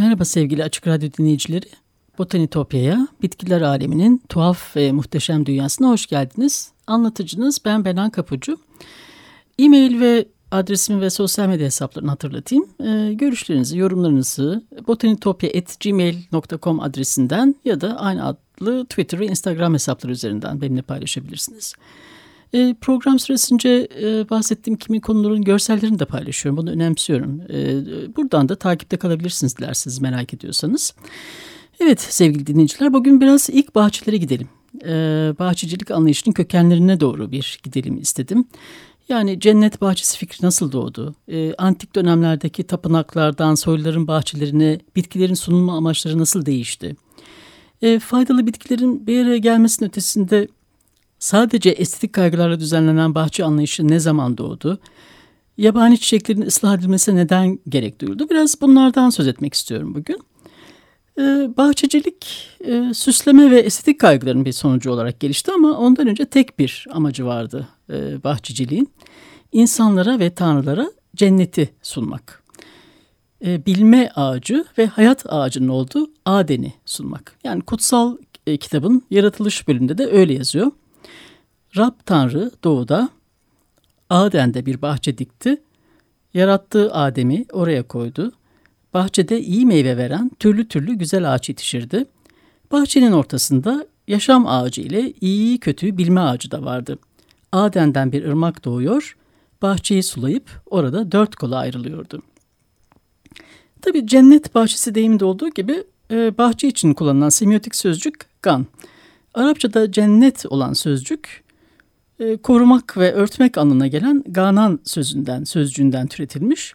Merhaba sevgili Açık Radyo dinleyicileri. Botanitopya'ya, bitkiler aleminin tuhaf ve muhteşem dünyasına hoş geldiniz. Anlatıcınız ben Benan Kapucu. E-mail ve adresimi ve sosyal medya hesaplarını hatırlatayım. Ee, görüşlerinizi, yorumlarınızı botanitopya.gmail.com adresinden ya da aynı adlı Twitter ve Instagram hesapları üzerinden benimle paylaşabilirsiniz. E, program süresince e, bahsettiğim kimi konuların görsellerini de paylaşıyorum. Bunu önemsiyorum. E, buradan da takipte kalabilirsiniz dilerseniz merak ediyorsanız. Evet sevgili dinleyiciler bugün biraz ilk bahçelere gidelim. E, bahçecilik anlayışının kökenlerine doğru bir gidelim istedim. Yani cennet bahçesi fikri nasıl doğdu? E, antik dönemlerdeki tapınaklardan soyluların bahçelerine bitkilerin sunulma amaçları nasıl değişti? E, faydalı bitkilerin bir araya gelmesinin ötesinde Sadece estetik kaygılarla düzenlenen bahçe anlayışı ne zaman doğdu? Yabani çiçeklerin ıslah edilmesi neden gerek duyuldu? Biraz bunlardan söz etmek istiyorum bugün. Ee, bahçecilik e, süsleme ve estetik kaygıların bir sonucu olarak gelişti ama ondan önce tek bir amacı vardı e, bahçeciliğin. İnsanlara ve tanrılara cenneti sunmak. E, bilme ağacı ve hayat ağacının olduğu Aden'i sunmak. Yani kutsal kitabın yaratılış bölümünde de öyle yazıyor. Rab Tanrı doğuda Aden'de bir bahçe dikti. Yarattığı Adem'i oraya koydu. Bahçede iyi meyve veren türlü türlü güzel ağaç yetişirdi. Bahçenin ortasında yaşam ağacı ile iyi kötü bilme ağacı da vardı. Aden'den bir ırmak doğuyor, bahçeyi sulayıp orada dört kola ayrılıyordu. Tabi cennet bahçesi deyiminde olduğu gibi e, bahçe için kullanılan semiotik sözcük gan. Arapçada cennet olan sözcük e, korumak ve örtmek anlamına gelen ganan sözünden, sözcüğünden türetilmiş.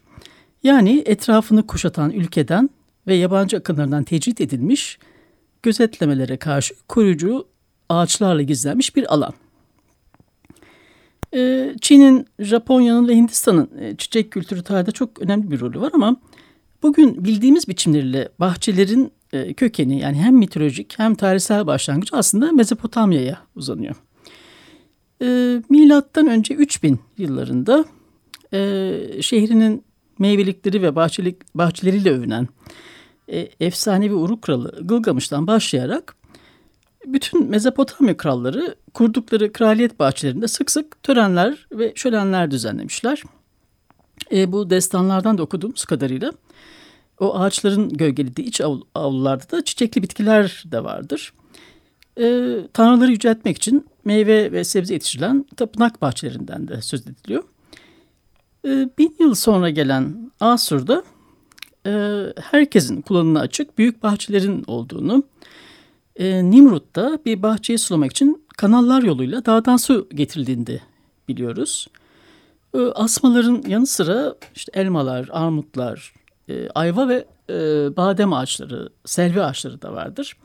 Yani etrafını kuşatan ülkeden ve yabancı akınlardan tecrit edilmiş, gözetlemelere karşı koruyucu ağaçlarla gizlenmiş bir alan. E, Çin'in, Japonya'nın ve Hindistan'ın e, çiçek kültürü tarihinde çok önemli bir rolü var ama bugün bildiğimiz biçimleriyle bahçelerin kökeni yani hem mitolojik hem tarihsel başlangıcı aslında Mezopotamya'ya uzanıyor. E, milattan önce 3000 yıllarında e, şehrinin meyvelikleri ve bahçelik, bahçeleriyle övünen e, efsanevi Uruk kralı Gılgamış'tan başlayarak bütün Mezopotamya kralları kurdukları kraliyet bahçelerinde sık sık törenler ve şölenler düzenlemişler. E, bu destanlardan da okuduğumuz kadarıyla o ağaçların gölgelediği iç avlularda da çiçekli bitkiler de vardır. E, tanrıları yüceltmek için meyve ve sebze yetiştirilen tapınak bahçelerinden de söz ediliyor. E, bin yıl sonra gelen Asur'da e, herkesin kullanımına açık büyük bahçelerin olduğunu, e, Nimrut'ta bir bahçeyi sulamak için kanallar yoluyla dağdan su getirildiğini biliyoruz. E, asmaların yanı sıra işte elmalar, armutlar, e, ayva ve e, badem ağaçları, selvi ağaçları da vardır.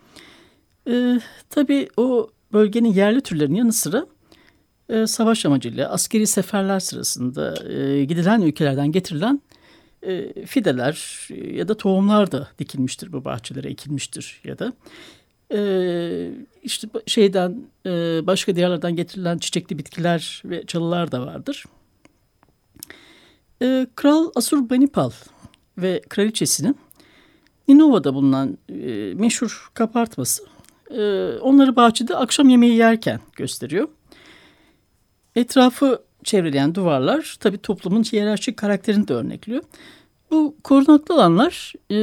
E, tabii o bölgenin yerli türlerinin yanı sıra e, savaş amacıyla askeri seferler sırasında e, gidilen ülkelerden getirilen e, fideler ya da tohumlar da dikilmiştir bu bahçelere ekilmiştir ya da e, işte şeyden e, başka diyarlardan getirilen çiçekli bitkiler ve çalılar da vardır. E, Kral Asurbanipal ve kraliçesinin Ninova'da bulunan e, meşhur kapartması e, onları bahçede akşam yemeği yerken gösteriyor. Etrafı çevreleyen duvarlar tabi toplumun hiyerarşik karakterini de örnekliyor. Bu korunaklı alanlar e,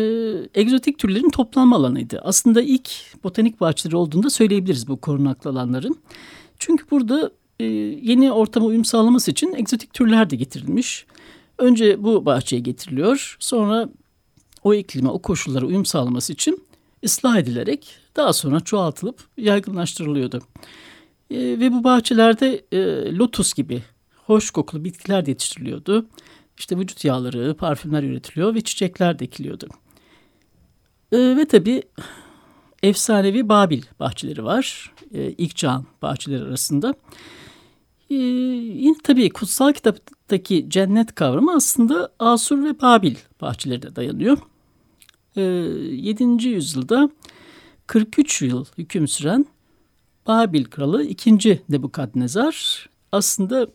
egzotik türlerin toplanma alanıydı. Aslında ilk botanik bahçeleri olduğunda söyleyebiliriz bu korunaklı alanların. Çünkü burada e, yeni ortama uyum sağlaması için egzotik türler de getirilmiş. Önce bu bahçeye getiriliyor. Sonra o iklime, o koşullara uyum sağlaması için ıslah edilerek daha sonra çoğaltılıp yaygınlaştırılıyordu. E, ve bu bahçelerde e, lotus gibi hoş kokulu bitkiler de yetiştiriliyordu. İşte vücut yağları, parfümler üretiliyor ve çiçekler de ekiliyordu. E, ve tabii efsanevi Babil bahçeleri var. E, ilk çağın bahçeleri arasında. E, yine tabii kutsal kitaptaki cennet kavramı aslında Asur ve Babil bahçelerine dayanıyor. E, 7. yüzyılda 43 yıl hüküm süren Babil kralı 2. Nebukadnezar aslında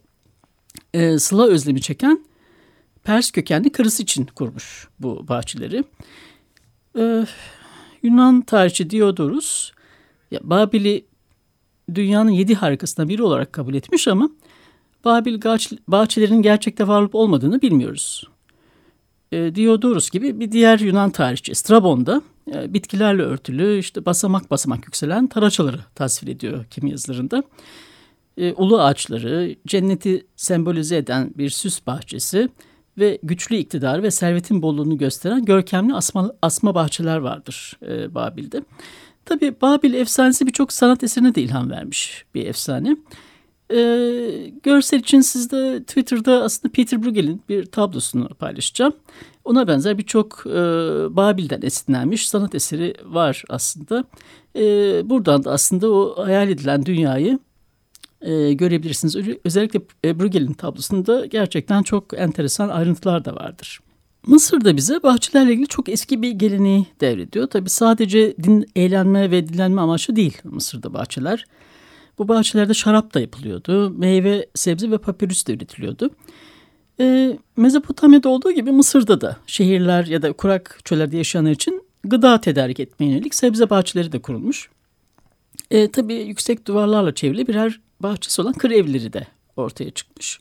e, Sıla özlemi çeken Pers kökenli karısı için kurmuş bu bahçeleri. E, Yunan tarihçi Diodorus ya, Babil'i dünyanın yedi harikasından biri olarak kabul etmiş ama Babil bahçelerinin gerçekte var olup olmadığını bilmiyoruz. E, Diodorus gibi bir diğer Yunan tarihçi Strabon da e, bitkilerle örtülü işte basamak basamak yükselen taraçaları tasvir ediyor kimi yazılarında. E, ulu ağaçları, cenneti sembolize eden bir süs bahçesi ve güçlü iktidar ve servetin bolluğunu gösteren görkemli asma, asma bahçeler vardır e, Babil'de. Tabi Babil efsanesi birçok sanat eserine de ilham vermiş bir efsane. E, görsel için sizde Twitter'da aslında Peter Bruegel'in bir tablosunu paylaşacağım. Ona benzer birçok e, Babil'den esinlenmiş sanat eseri var aslında. E, buradan da aslında o hayal edilen dünyayı e, görebilirsiniz. Özellikle e, Bruegel'in tablosunda gerçekten çok enteresan ayrıntılar da vardır. Mısır'da bize bahçelerle ilgili çok eski bir geleneği devrediyor. Tabi sadece din, eğlenme ve dinlenme amaçlı değil Mısır'da bahçeler. Bu bahçelerde şarap da yapılıyordu. Meyve, sebze ve papyrus da üretiliyordu. E, Mezopotamya'da olduğu gibi Mısır'da da şehirler ya da kurak çöllerde yaşayanlar için gıda tedarik etmeye yönelik sebze bahçeleri de kurulmuş. E, tabii yüksek duvarlarla çevrili birer bahçesi olan kır evleri de ortaya çıkmış.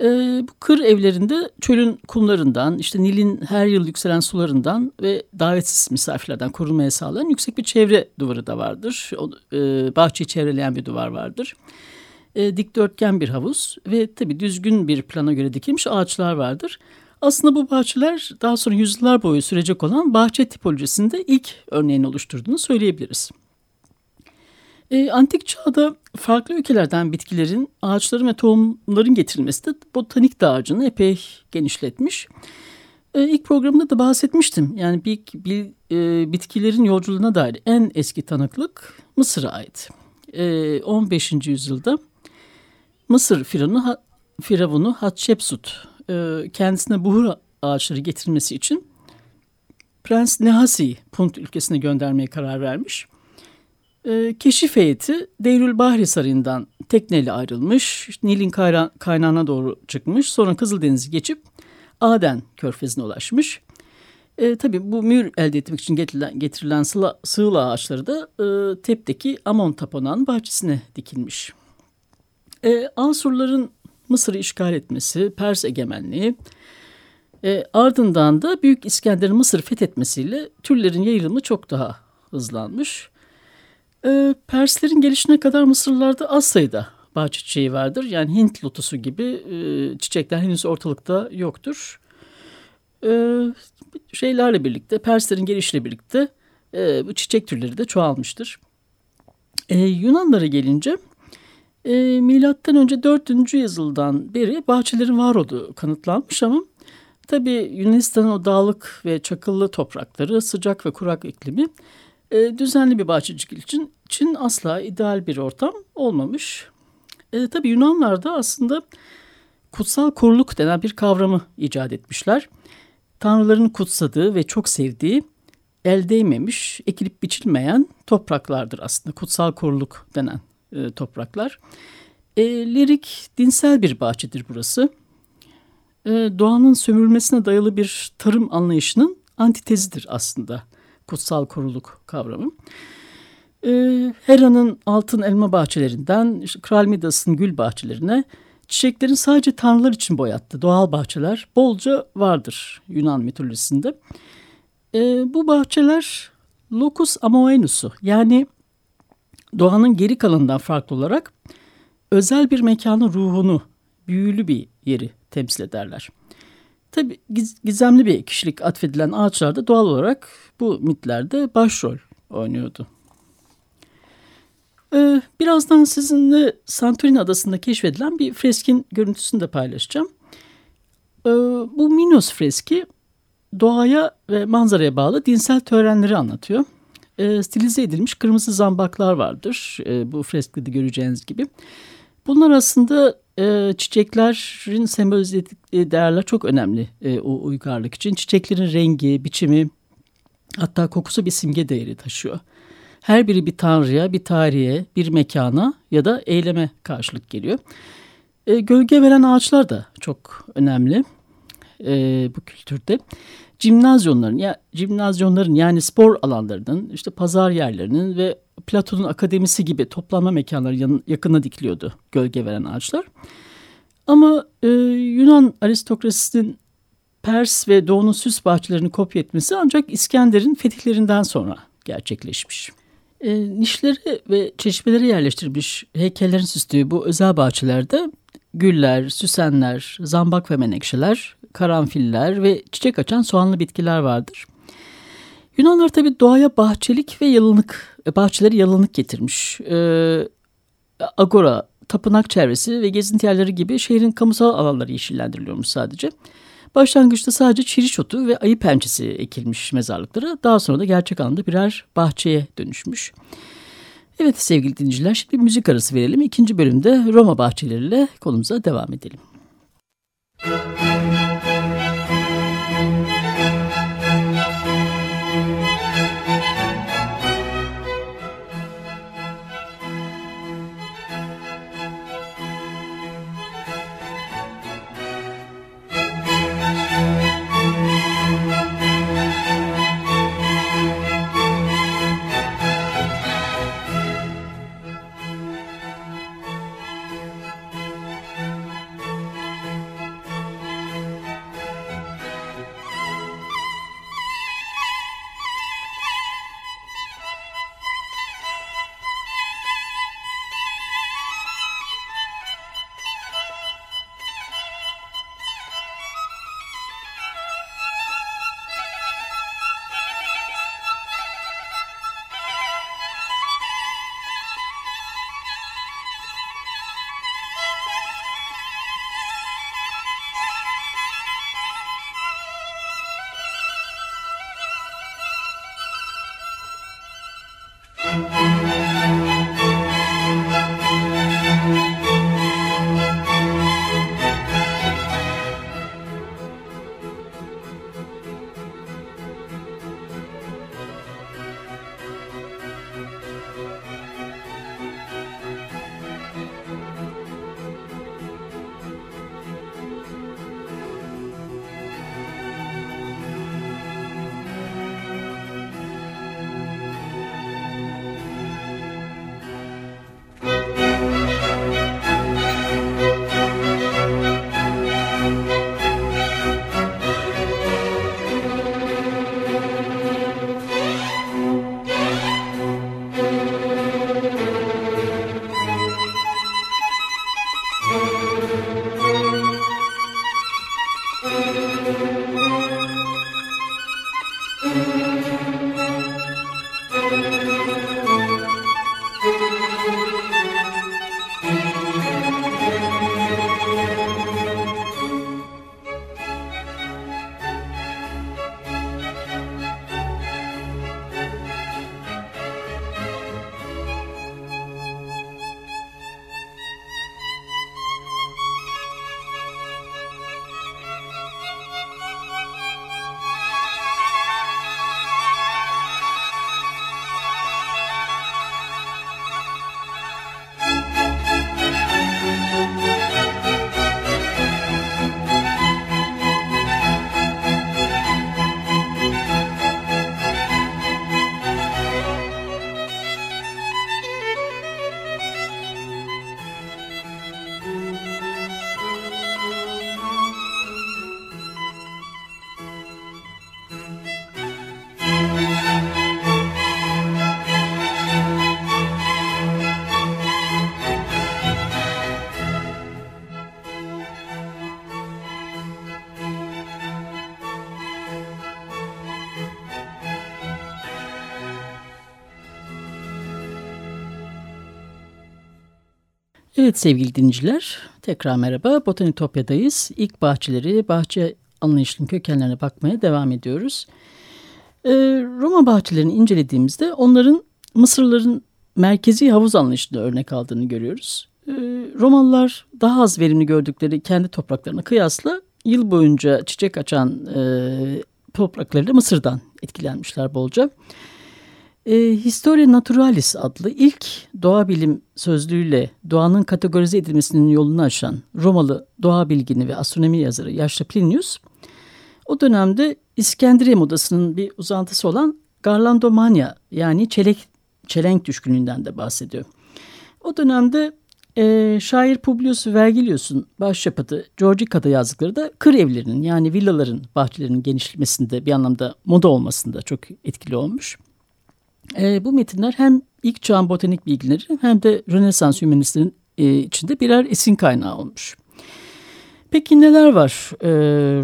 E, bu kır evlerinde çölün kumlarından, işte Nil'in her yıl yükselen sularından ve davetsiz misafirlerden korunmaya sağlayan yüksek bir çevre duvarı da vardır. O, e, bahçeyi çevreleyen bir duvar vardır. E, dikdörtgen bir havuz ve tabii düzgün bir plana göre dikilmiş ağaçlar vardır. Aslında bu bahçeler daha sonra yüzyıllar boyu sürecek olan bahçe tipolojisinde ilk örneğini oluşturduğunu söyleyebiliriz. E, antik çağda farklı ülkelerden bitkilerin, ağaçların ve tohumların getirilmesi de botanik dağarcığını epey genişletmiş. E, ilk programda da bahsetmiştim. Yani bir, bir e, bitkilerin yolculuğuna dair en eski tanıklık Mısır'a ait. E, 15. yüzyılda Mısır firavunu, firavunu Hatshepsut e, kendisine buhur ağaçları getirmesi için Prens Nehasi'yi Punt ülkesine göndermeye karar vermiş. E, keşif heyeti Deyrül Bahri Sarayı'ndan tekneyle ayrılmış. Nil'in kaynağına doğru çıkmış. Sonra Kızıldeniz'i geçip Aden körfezine ulaşmış. E, tabii bu mühür elde etmek için getirilen, getirilen sıla, sığla ağaçları da e, Tep'teki Amon Tapınağı'nın bahçesine dikilmiş. E, Asurların Mısır'ı işgal etmesi, Pers egemenliği, e, ardından da Büyük İskender'in Mısır'ı fethetmesiyle türlerin yayılımı çok daha hızlanmış. E, Perslerin gelişine kadar Mısırlılarda az sayıda bahçe çiçeği vardır. Yani Hint lotusu gibi e, çiçekler henüz ortalıkta yoktur. E, şeylerle birlikte, Perslerin gelişiyle birlikte e, bu çiçek türleri de çoğalmıştır. E, Yunanlara gelince e, milattan önce 4. yüzyıldan beri bahçelerin var olduğu kanıtlanmış ama tabi Yunanistan'ın o dağlık ve çakıllı toprakları, sıcak ve kurak iklimi e, düzenli bir bahçecilik için, için asla ideal bir ortam olmamış. E, tabi Yunanlar da aslında kutsal koruluk denen bir kavramı icat etmişler. Tanrıların kutsadığı ve çok sevdiği el değmemiş, ekilip biçilmeyen topraklardır aslında kutsal koruluk denen e, topraklar. E, lirik, dinsel bir bahçedir burası. E, doğanın sömürülmesine dayalı bir tarım anlayışının antitezidir aslında kutsal koruluk kavramı. E, Hera'nın altın elma bahçelerinden işte Kral Midas'ın gül bahçelerine çiçeklerin sadece tanrılar için boyattığı doğal bahçeler bolca vardır Yunan mitolojisinde. E, bu bahçeler locus amoenus'u yani doğanın geri kalanından farklı olarak özel bir mekanın ruhunu, büyülü bir yeri temsil ederler. Tabi gizemli bir kişilik atfedilen ağaçlar da doğal olarak bu mitlerde başrol oynuyordu. Ee, birazdan sizinle Santorini adasında keşfedilen bir freskin görüntüsünü de paylaşacağım. Ee, bu Minos freski doğaya ve manzaraya bağlı dinsel törenleri anlatıyor. Ee, stilize edilmiş kırmızı zambaklar vardır e, bu freskede göreceğiniz gibi. Bunlar aslında e, çiçeklerin sembolize ettiği değerler çok önemli e, o uygarlık için. Çiçeklerin rengi, biçimi hatta kokusu bir simge değeri taşıyor. Her biri bir tanrıya, bir tarihe, bir mekana ya da eyleme karşılık geliyor. E, gölge veren ağaçlar da çok önemli e, bu kültürde. Cimnazyonların, ya, cimnazyonların yani spor alanlarının, işte pazar yerlerinin ve Platon'un akademisi gibi toplanma mekanları yakına dikiliyordu gölge veren ağaçlar. Ama e, Yunan aristokrasisinin Pers ve Doğu'nun süs bahçelerini kopya etmesi ancak İskender'in fetihlerinden sonra gerçekleşmiş. E, nişleri ve çeşmeleri yerleştirilmiş heykellerin süslüğü bu özel bahçelerde güller, süsenler, zambak ve menekşeler, karanfiller ve çiçek açan soğanlı bitkiler vardır. Yunanlar tabi doğaya bahçelik ve yalınık, e, bahçeleri yalınık getirmiş. Ee, agora, tapınak çevresi ve gezinti yerleri gibi şehrin kamusal alanları yeşillendiriliyormuş sadece. Başlangıçta sadece çiriş otu ve ayı pençesi ekilmiş mezarlıklara. Daha sonra da gerçek anlamda birer bahçeye dönüşmüş. Evet sevgili dinleyiciler şimdi müzik arası verelim. İkinci bölümde Roma bahçeleriyle konumuza devam edelim. Evet sevgili dinleyiciler, tekrar merhaba. Botanitopya'dayız. İlk bahçeleri, bahçe anlayışının kökenlerine bakmaya devam ediyoruz. Ee, Roma bahçelerini incelediğimizde onların Mısırların merkezi havuz anlayışını örnek aldığını görüyoruz. Ee, Romalılar daha az verimli gördükleri kendi topraklarına kıyasla yıl boyunca çiçek açan e, topraklarıyla Mısır'dan etkilenmişler bolca. E, Historia Naturalis adlı ilk doğa bilim sözlüğüyle doğanın kategorize edilmesinin yolunu açan Romalı doğa bilgini ve astronomi yazarı yaşlı Plinius, o dönemde İskenderiye modasının bir uzantısı olan Garlandomania yani çelek, çelenk düşkünlüğünden de bahsediyor. O dönemde e, şair Publius Vergilius'un başyapıtı Georgica'da yazdıkları da kır evlerinin yani villaların bahçelerinin genişlemesinde bir anlamda moda olmasında çok etkili olmuş. E, bu metinler hem ilk çağın botanik bilgileri hem de Rönesans hümanistlerin e, içinde birer esin kaynağı olmuş. Peki neler var e,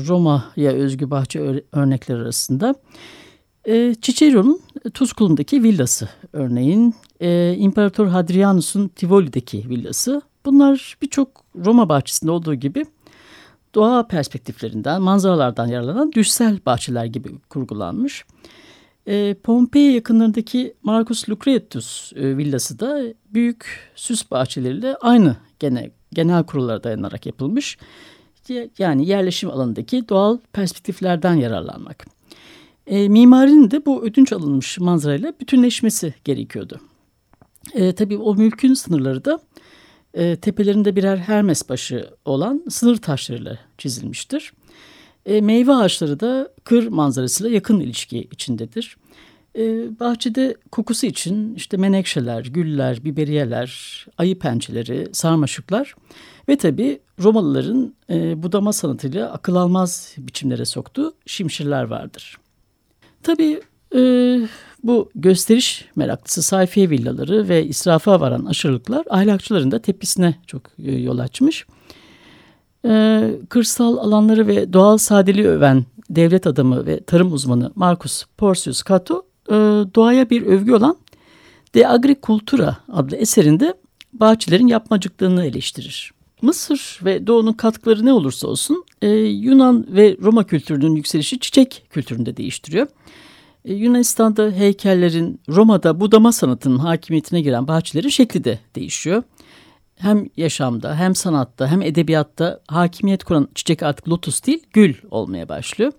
Roma'ya özgü bahçe örnekler arasında? E, Cicero'nun Tuzkul'undaki villası örneğin, e, İmparator Hadrianus'un Tivoli'deki villası. Bunlar birçok Roma bahçesinde olduğu gibi doğa perspektiflerinden, manzaralardan yararlanan düşsel bahçeler gibi kurgulanmış. E, Pompei yakınlarındaki Marcus Lucretius e, villası da büyük süs bahçeleriyle aynı gene, genel kurullara dayanarak yapılmış. Yani yerleşim alanındaki doğal perspektiflerden yararlanmak. E, mimarinin de bu ödünç alınmış manzarayla bütünleşmesi gerekiyordu. E, tabii o mülkün sınırları da e, tepelerinde birer Hermes başı olan sınır taşlarıyla çizilmiştir. E, meyve ağaçları da kır manzarasıyla yakın ilişki içindedir. E, bahçede kokusu için işte menekşeler, güller, biberiyeler, ayı pençeleri, sarmaşıklar ve tabii Romalıların e, budama sanatıyla akıl almaz biçimlere soktuğu şimşirler vardır. Tabii e, bu gösteriş meraklısı sayfiye villaları ve israfa varan aşırılıklar ahlakçıların da tepkisine çok e, yol açmış. E, kırsal alanları ve doğal sadeliği öven devlet adamı ve tarım uzmanı Marcus Porcius Cato e, doğaya bir övgü olan De Agricultura adlı eserinde bahçelerin yapmacıklığını eleştirir. Mısır ve Doğu'nun katkıları ne olursa olsun e, Yunan ve Roma kültürünün yükselişi çiçek kültüründe değiştiriyor. E, Yunanistan'da heykellerin, Roma'da budama sanatının hakimiyetine giren bahçelerin şekli de değişiyor. Hem yaşamda hem sanatta hem edebiyatta hakimiyet kuran çiçek artık lotus değil gül olmaya başlıyor.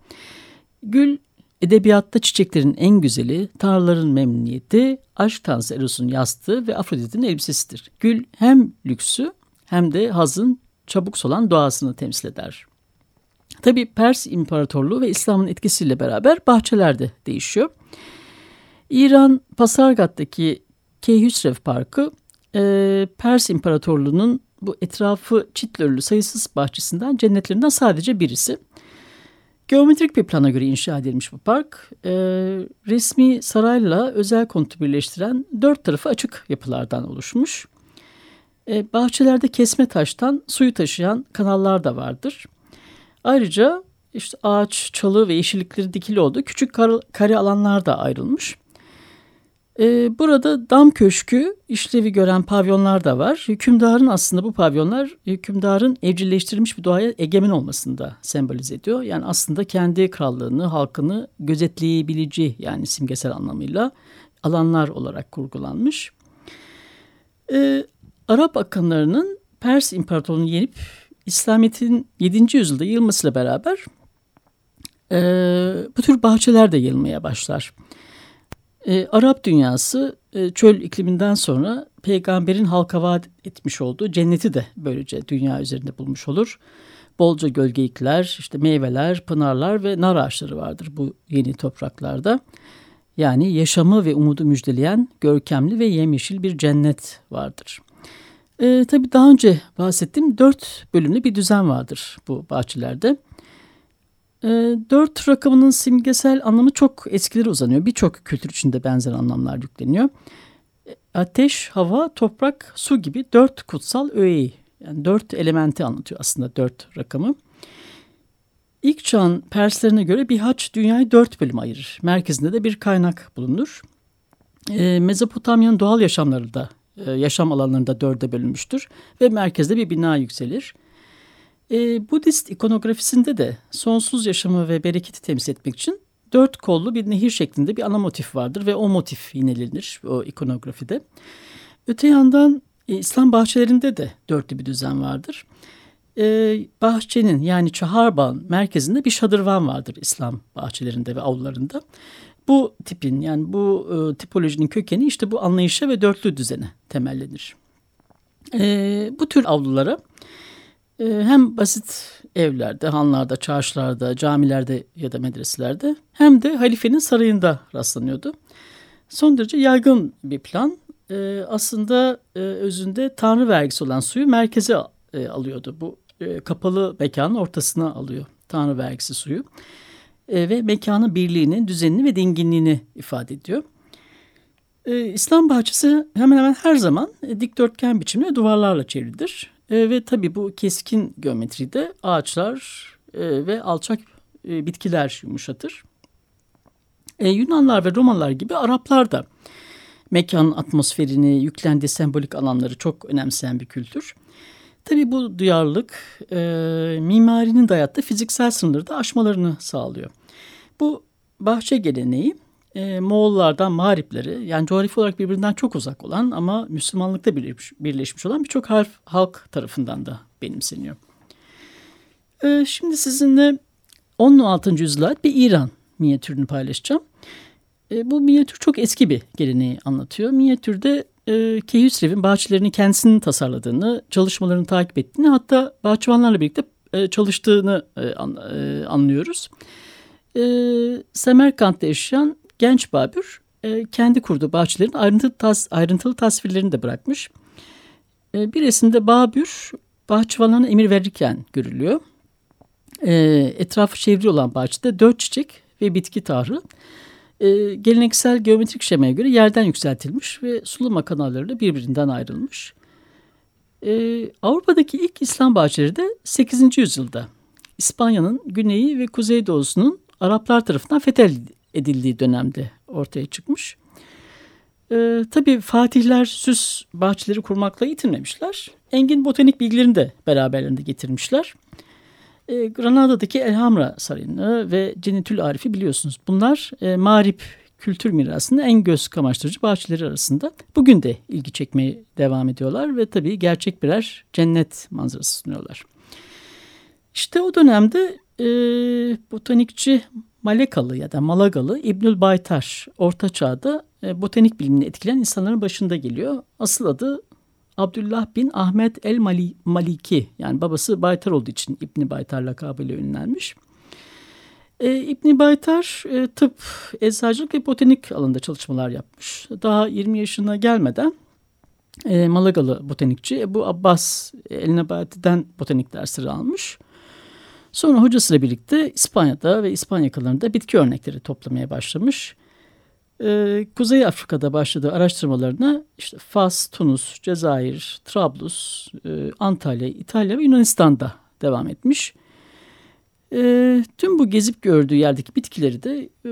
Gül edebiyatta çiçeklerin en güzeli, tanrıların memnuniyeti, aşk tanrısı Eros'un yastığı ve Afrodit'in elbisesidir. Gül hem lüksü hem de hazın çabuk solan doğasını temsil eder. Tabi Pers İmparatorluğu ve İslam'ın etkisiyle beraber bahçeler de değişiyor. İran Pasargat'taki Keyhüsrev Parkı e, Pers İmparatorluğu'nun bu etrafı çitlörlü sayısız bahçesinden cennetlerinden sadece birisi. Geometrik bir plana göre inşa edilmiş bu park. E, resmi sarayla özel konutu birleştiren dört tarafı açık yapılardan oluşmuş. E, bahçelerde kesme taştan suyu taşıyan kanallar da vardır. Ayrıca işte ağaç, çalı ve yeşillikleri dikili olduğu küçük kar, kare alanlar da ayrılmış. Ee, burada dam köşkü işlevi gören pavyonlar da var. Hükümdarın aslında bu pavyonlar hükümdarın evcilleştirilmiş bir doğaya egemen olmasını da sembolize ediyor. Yani aslında kendi krallığını, halkını gözetleyebileceği yani simgesel anlamıyla alanlar olarak kurgulanmış. Ee, Arap akınlarının Pers İmparatorluğu'nu yenip İslamiyet'in 7. yüzyılda yayılmasıyla beraber e, bu tür bahçeler de yayılmaya başlar. E, Arap dünyası e, çöl ikliminden sonra peygamberin halka vaat etmiş olduğu cenneti de böylece dünya üzerinde bulmuş olur. Bolca gölgelikler, işte meyveler, pınarlar ve nar ağaçları vardır bu yeni topraklarda. Yani yaşamı ve umudu müjdeleyen görkemli ve yemyeşil bir cennet vardır. E, tabii daha önce bahsettiğim dört bölümlü bir düzen vardır bu bahçelerde. E, dört rakamının simgesel anlamı çok eskileri uzanıyor. Birçok kültür içinde benzer anlamlar yükleniyor. E, ateş, hava, toprak, su gibi dört kutsal öğeyi, yani dört elementi anlatıyor aslında dört rakamı. İlk çağın Perslerine göre bir haç dünyayı dört bölüm ayırır. Merkezinde de bir kaynak bulunur. E, Mezopotamya'nın doğal yaşamları da e, yaşam alanlarında dörde bölünmüştür ve merkezde bir bina yükselir. E, Budist ikonografisinde de sonsuz yaşamı ve bereketi temsil etmek için dört kollu bir nehir şeklinde bir ana motif vardır ve o motif yinelenir o ikonografide. Öte yandan e, İslam bahçelerinde de dörtlü bir düzen vardır. E, bahçenin yani Çaharbağ'ın merkezinde bir şadırvan vardır İslam bahçelerinde ve avlularında. Bu tipin yani bu e, tipolojinin kökeni işte bu anlayışa ve dörtlü düzene temellenir. E, bu tür avlulara hem basit evlerde, hanlarda, çarşılarda, camilerde ya da medreselerde hem de halifenin sarayında rastlanıyordu. Son derece yaygın bir plan. E, aslında e, özünde tanrı vergisi olan suyu merkeze e, alıyordu. Bu e, kapalı mekanın ortasına alıyor tanrı vergisi suyu. Ve mekanın birliğini, düzenini ve dinginliğini ifade ediyor. İslam bahçesi hemen hemen her zaman dikdörtgen biçimde duvarlarla çevrilidir. E, ve tabii bu keskin geometride ağaçlar e, ve alçak e, bitkiler yumuşatır. E, Yunanlar ve Romalılar gibi Araplar da mekanın atmosferini, yüklendiği sembolik alanları çok önemseyen bir kültür. Tabii bu duyarlılık e, mimarinin dayattığı fiziksel sınırları da aşmalarını sağlıyor. Bu bahçe geleneği e, Moğollardan Mağripleri yani coğrafi olarak birbirinden çok uzak olan ama Müslümanlıkta birleşmiş, birleşmiş olan birçok halk tarafından da benimseniyor. E, şimdi sizinle 16. yüzyıla bir İran minyatürünü paylaşacağım. E, bu minyatür çok eski bir geleneği anlatıyor. Minyatürde e, Keyhüsrev'in bahçelerini kendisinin tasarladığını, çalışmalarını takip ettiğini hatta bahçıvanlarla birlikte e, çalıştığını e, an, e, anlıyoruz. E, Semerkant'ta yaşayan genç Babür e, kendi kurduğu bahçelerin ayrıntılı, tas, ayrıntılı tasvirlerini de bırakmış. E, bir resimde Babür bahçıvanlarına emir verirken görülüyor. E, etrafı çevrili olan bahçede dört çiçek ve bitki tahrı e, geleneksel geometrik şemaya göre yerden yükseltilmiş ve sulama kanalları birbirinden ayrılmış. E, Avrupa'daki ilk İslam bahçeleri de 8. yüzyılda İspanya'nın güneyi ve kuzeydoğusunun Araplar tarafından fethedildiği dönemde ortaya çıkmış. E, tabii fatihler süs bahçeleri kurmakla yetinmemişler. Engin botanik bilgilerini de beraberlerinde getirmişler. E, Granada'daki Elhamra Sarayı'nı ve Cenetül Arif'i biliyorsunuz. Bunlar e, mağrip kültür mirasının en göz kamaştırıcı bahçeleri arasında. Bugün de ilgi çekmeye devam ediyorlar ve tabii gerçek birer cennet manzarası sunuyorlar. İşte o dönemde e, botanikçi Malekalı ya da Malagalı İbnül Baytar Orta Çağ'da e, botanik bilimini etkileyen insanların başında geliyor. Asıl adı Abdullah bin Ahmet el Maliki yani babası Baytar olduğu için İbni Baytar lakabıyla ünlenmiş. E, İbni Baytar e, tıp, eczacılık ve botanik alanında çalışmalar yapmış. Daha 20 yaşına gelmeden e, Malagalı botanikçi Ebu Abbas El Nebati'den botanik dersleri almış. Sonra hocasıyla birlikte İspanya'da ve İspanya yakınlarında bitki örnekleri toplamaya başlamış. Ee, Kuzey Afrika'da başladığı araştırmalarına işte Fas, Tunus, Cezayir, Trablus, e, Antalya, İtalya ve Yunanistan'da devam etmiş. E, tüm bu gezip gördüğü yerdeki bitkileri de e,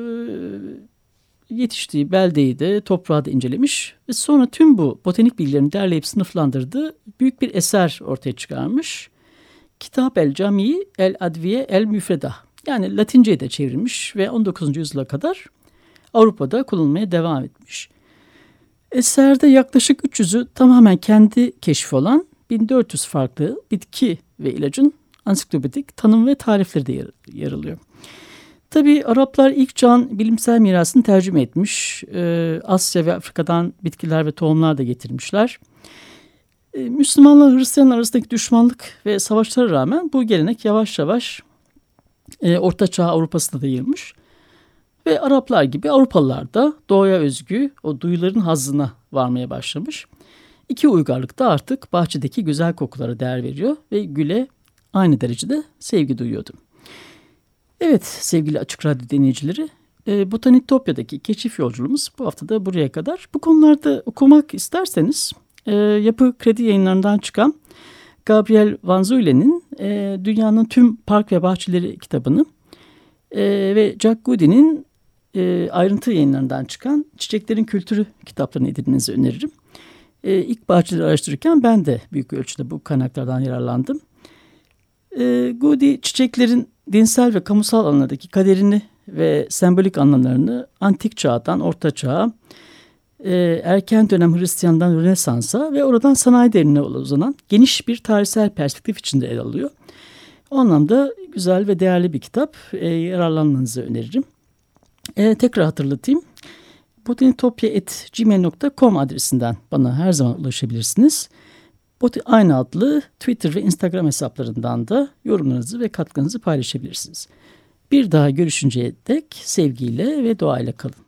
yetiştiği beldeyi de toprağı da incelemiş ve sonra tüm bu botanik bilgilerini derleyip sınıflandırdığı büyük bir eser ortaya çıkarmış. Kitap el Camii el Adviye el Müfreda yani Latince'ye de çevrilmiş ve 19. yüzyıla kadar Avrupa'da kullanılmaya devam etmiş. Eserde yaklaşık 300'ü tamamen kendi keşfi olan 1400 farklı bitki ve ilacın ansiklopedik tanım ve tarifleri de yer, yer alıyor. Tabi Araplar ilk can bilimsel mirasını tercüme etmiş. Ee, Asya ve Afrika'dan bitkiler ve tohumlar da getirmişler. Ee, Müslümanlar Hristiyan arasındaki düşmanlık ve savaşlara rağmen bu gelenek yavaş yavaş e, Orta Çağ Avrupa'sına da yayılmış. Ve Araplar gibi Avrupalılar da doğaya özgü o duyuların hazzına varmaya başlamış. İki uygarlık da artık bahçedeki güzel kokulara değer veriyor ve güle aynı derecede sevgi duyuyordu. Evet sevgili Açık Radyo dinleyicileri, e, Botanitopya'daki keşif yolculuğumuz bu hafta da buraya kadar. Bu konularda okumak isterseniz e, Yapı Kredi yayınlarından çıkan Gabriel Van Zuylen'in e, Dünyanın Tüm Park ve Bahçeleri kitabını e, ve Jack Goody'nin e, ayrıntı yayınlarından çıkan Çiçeklerin Kültürü kitaplarını edinmenizi öneririm. E, ilk bahçeleri araştırırken ben de büyük ölçüde bu kaynaklardan yararlandım. E, Goody çiçeklerin dinsel ve kamusal alanlardaki kaderini ve sembolik anlamlarını antik çağdan orta çağa, e, erken dönem Hristiyan'dan Rönesans'a ve oradan sanayi devrine uzanan geniş bir tarihsel perspektif içinde ele alıyor. O anlamda güzel ve değerli bir kitap. E, yararlanmanızı öneririm. E, tekrar hatırlatayım. botanitopya.gmail.com adresinden bana her zaman ulaşabilirsiniz. Aynı adlı Twitter ve Instagram hesaplarından da yorumlarınızı ve katkınızı paylaşabilirsiniz. Bir daha görüşünceye dek sevgiyle ve doğayla kalın.